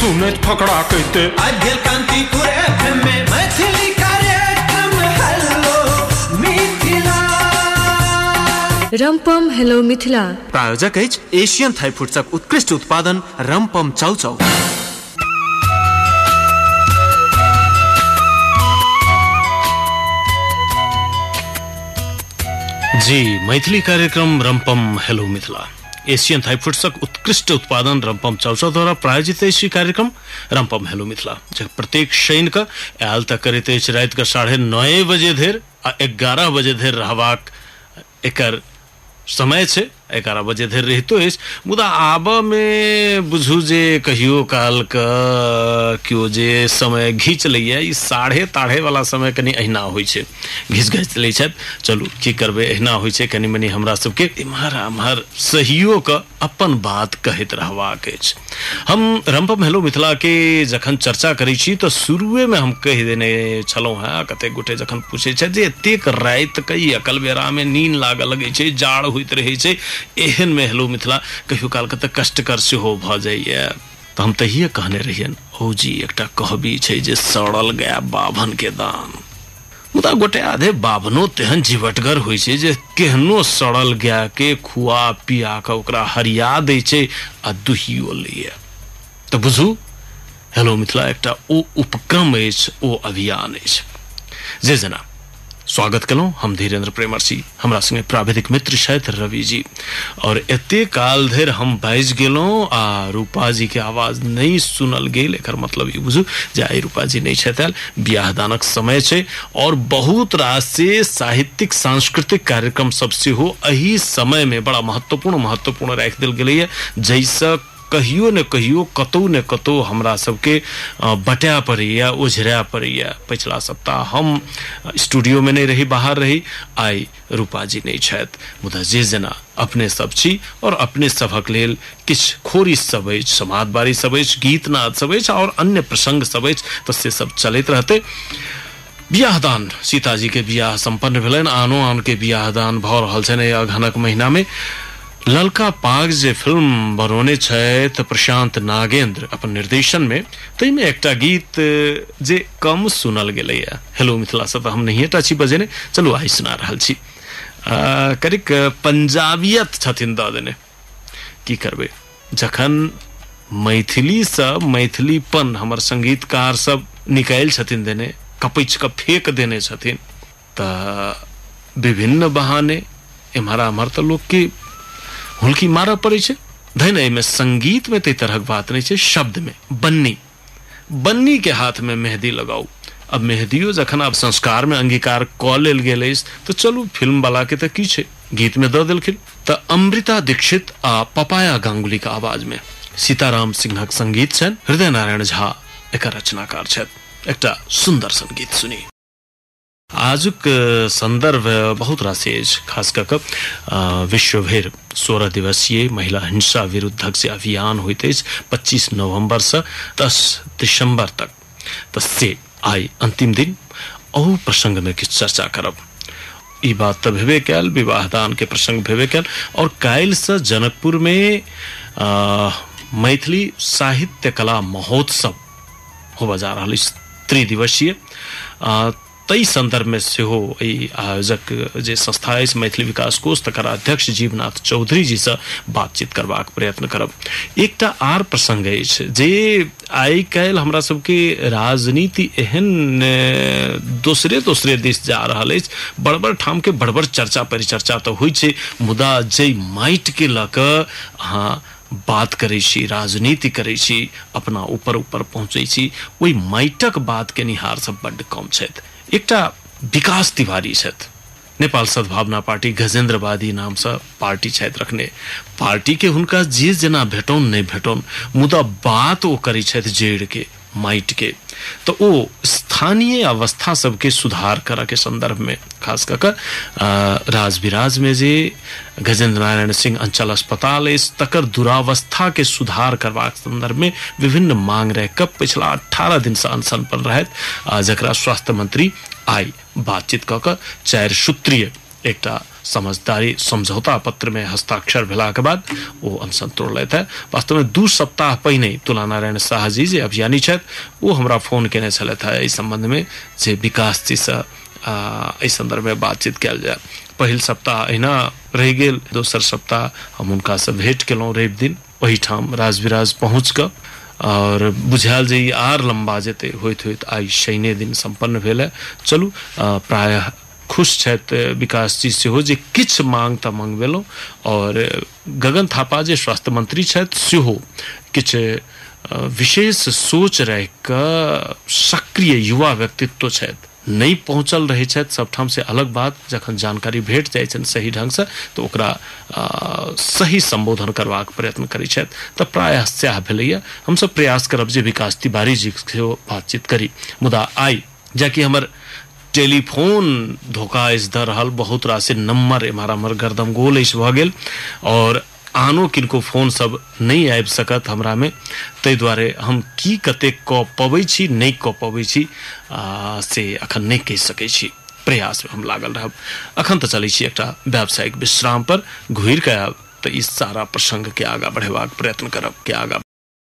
सुने फकड़ा कहते। अध्यल कांतिपुर एफएम में मैथिली रम्पम हेलो मिथिला। प्रायोजक अछि एशियन थाई फुड्सक उत्कृष्ट उत्पादन रमपम चाउचाउ जी मैथिली कार्यक्रम रम्पम हेलो मिथिला। एशियन थाई फूड्सक उत्कृष्ट उत्पादन रम्पम चौचा द्वारा प्रायोजित अछि कार्यक्रम रम्पम हेलो मिथिला। जे प्रत्येक शनि के आयल तक करैत अछि राति के साढ़े नए बजे धरि आ एगारह बजे धरि रहबाक एकर समय छै एगारह बजे धरि रहितो अछि। मुदा आबऽमे बुझू जे कहियो काल कऽ केओ जे समय घीच लैए साढ़े ताढ़े वाला समय कनि अहिना छै। घीच घीच लै चलू, की करबै, अहिना छै। कनि मनि हमरा सबके इम्हर आम्हर सहियो कऽ अपन बात कहैत रहबाक हम रम्पम हेलो मिथिला के जखन चर्चा करै छी, तऽ शुरुएमे हम कहि देने छलहुँ हेँ कतेक गोटे जखन पूछै छथि जे एतेक राति के ई अकल बेरामे नींद लागऽ लगै छै, जाड़ होइत रहै छै एहन में हेलो मिथिला कहियो काल के तऽ कष्टकर सेहो भऽ जाइए। तऽ हम तहिए कहने रहियन ओ जी एकटा कहबी छै जे सड़ल गया बाभन के दान। मुदा गोटे आधे बाभनो तेहन जीवटगर होइ छै जे केहनो सड़ल गाय के खुआ पिया कऽ ओकरा हरिया दै छै आ दुहियो लैए। तऽ बुझू, हेलो मिथिला, एकटा ओ उपक्रम अछि, ओ अभियान अछि। जे जेना स्वागत केलहुँ हम धीरेन्द्र प्रेमरसी हमरा संगे प्राविधिक मित्र छथि रवि जी। और एते काल धरि हम बाजि गेलहुँ आ रूपा जी के आवाज़ नहि सुनल गेल, एकर मतलब ई बुझू जे आइ रूपा जी नहि छथि आयल बियाह दानक समय छै, और बहुत रास से साहित्यिक, सांस्कृतिक कार्यक्रम सब सेहो एही समय में बड़ा महत्वपूर्ण महत्वपूर्ण राखि देल गेलैए जाहिसँ कहियो ने कहियो, कतौ ने कतौ हमरा सबके बटाए पड़ैया, ओझरा पड़ैया। पिछला सप्ताह हम स्टूडियो में नहीं रही, बाहर रही, आइ रूपा जी नहीं मुदा जे जेना अपने सब छी और अपने सभक लेल किछु खोरी सब अछि, समाद बारी सब अछि, गीत नाद सब अछि और अन्य प्रसंग सब अछि, तऽ से सब चलैत दान सीताजी के बियाह संपन्न भेलनि आनो आन के बियाह दान रहल छनि एहि महीना में ललका पाग जे फ़िल्म बनौने छथि प्रशांत नागेंद्र अपन निर्देशन में ताहिमे एकटा गीत जे कम सुनल गेलैया हेलो मिथिला से हम नहीं टा छी बजेने चलू आइ सुना रहल छी। आ, कनिक पंजाबियत छथिन दऽ देने। की करबै? जखन मैथिलीसँ मैथिलीपन हमर संगीतकार सब निकालि छथिन देने कपैच कऽ फेक देने छथिन तऽ विभिन्न बहाने इम्हरा एम्हर आम्हर तऽ लोकके हुल्की मारऽ पड़ै छै। संगीत में ताहि तरहक बात नहि शब्द में, बन्नी। बन्नी के हाथ में मेहंदी लगाऊ। अब मेहदियो जखन आब संस्कार में अंगीकार कऽ लेल गेल अछि तऽ चलू फ़िल्म वाला के तऽ की छै। गीत में दऽ देलखिन। तऽ अमृता दीक्षित आ पपाया गांगुली के आवाज़ में। सीताराम सिंहक संगीत छनि हृदय नारायण झा एकर रचनाकार छथि एकटा सुन्दर संगीत सुनी। आजुक संदर्भ बहुत राशि खास कऽ कऽ अ, विश्व भरि सोलह दिवसीय महिला हिंसा विरुद्धक जे अभियान अछि पच्चीस नवंबर से दस दिसंबर तक। तऽ से आइ अंतिम दिन अहू प्रसंग में किछु चर्चा करब। ई बात तऽ भेबे कयल विवाह दान के प्रसंग भेबे कयल और काल्हि से जनकपुर में मैथिली साहित्य कला महोत्सव होबऽ जा अछि त्रिदिवसीय। ताहि संदर्भ में सेहो ई आयोजक जे संस्था अछि मैथिली विकास कोष, तकर अध्यक्ष जीवनाथ चौधरी जी से बातचीत करबाक प्रयत्न करब। एकटा आर प्रसंग अछि जे आइ काल्हि हमरा सबके राजनीति एहन दोसरे दोसरे दिस जा रहल अछि। बड़ बड़ ठाम के बड़ बड़ चर्चा परिचर्चा तऽ होइ छै, मुदा जै माटि के कऽ अहाँ बात करै छी, राजनीति करै छी, अपना ऊपर ऊपर पहुँचै छी ओहि माटिक बात के निहार सब बड्ड कम छथि। एकटा विकास तिवारी छथि नेपाल सद्भावना पार्टी गजेन्द्रवादी नामसँ पार्टी छथि रखने। पार्टी के हुनका जे जेना भेटौन, नहीं भेटौन, मुदा बात ओ करै छथि जड़ि के माटि के। तो वो स्थानीय अवस्था सबके सुधार करे के संदर्भ में खास कर कर राज में जे गजेंद्र नारायण सिंह अंचल अस्पताल इस तकर दुरावस्था के सुधार करबाक संदर्भ में विभिन्न मांग रहे। कब पिछला अठारह दिन से अनशन पर रहत आ, जकरा स्वास्थ्य मंत्री आई बातचीत कऽ चारि सूत्रीय एकटा समझदारी समझौता पत्र में हस्ताक्षर भेला के बाद ओ अनशन तोड़लथि है। वास्तव में दू सप्ताह पहिने तुला नारायण शाह जी जे अभियानी छथि ओ हमरा फ़ोन केने छलथि है। एहि संबंध में जे विकास जी से आ, एहि संदर्भ में बातचीत कयल जाय। पहिल सप्ताह अहिना रहि गेल दोसर सप्ताह हम हुनका से भेंट केलहुँ रवि दिन। ओहिठाम राजविराज पहुँच कऽ और बुझायल जे आर लंबा जेतै होइत आइ शनिए दिन सम्पन्न भेल। है चलू प्रायः खुश छथि विकास जी सेहो जे किछु मांग तऽ मंगबेलहुँ और गगन थापा जे स्वास्थ्य मंत्री सेहो किछु अ, विशेष सोच रहि कऽ सक्रिय युवा व्यक्तित्व नहि पहुँचल रहै छथि सबठाम से अलग बात। जखन जानकारी भेट जाइ सही ढंग से ओकरा सही संबोधन करबाक प्रयत्न करै छथि। तऽ प्रायः सएह भेलैया हमसब प्रयास करब जे विकास तिवारी जी सेहो बातचीत करी। मुदा आइ जाकि हमर टेलीफोन धोखा इस दऽ रहल बहुत रास नंबर एम्हर हमर गर्दम गोल अछि भऽ और आनो किनको फ़ोन सब नहि आबि सकत हमरा में। ताहि दुआरे हम की कतेक कऽ पबै छी नहि कऽ पबै छी आ, से अखन नहि कह सकै छी। प्रयास में हम लागल रहब। अखन तऽ चलै छी एकटा व्यावसायिक विश्राम पर। घुरि कऽ आयब ई सारा प्रसंग के आगाँ बढ़ेबाक प्रयत्न करब के आगाँ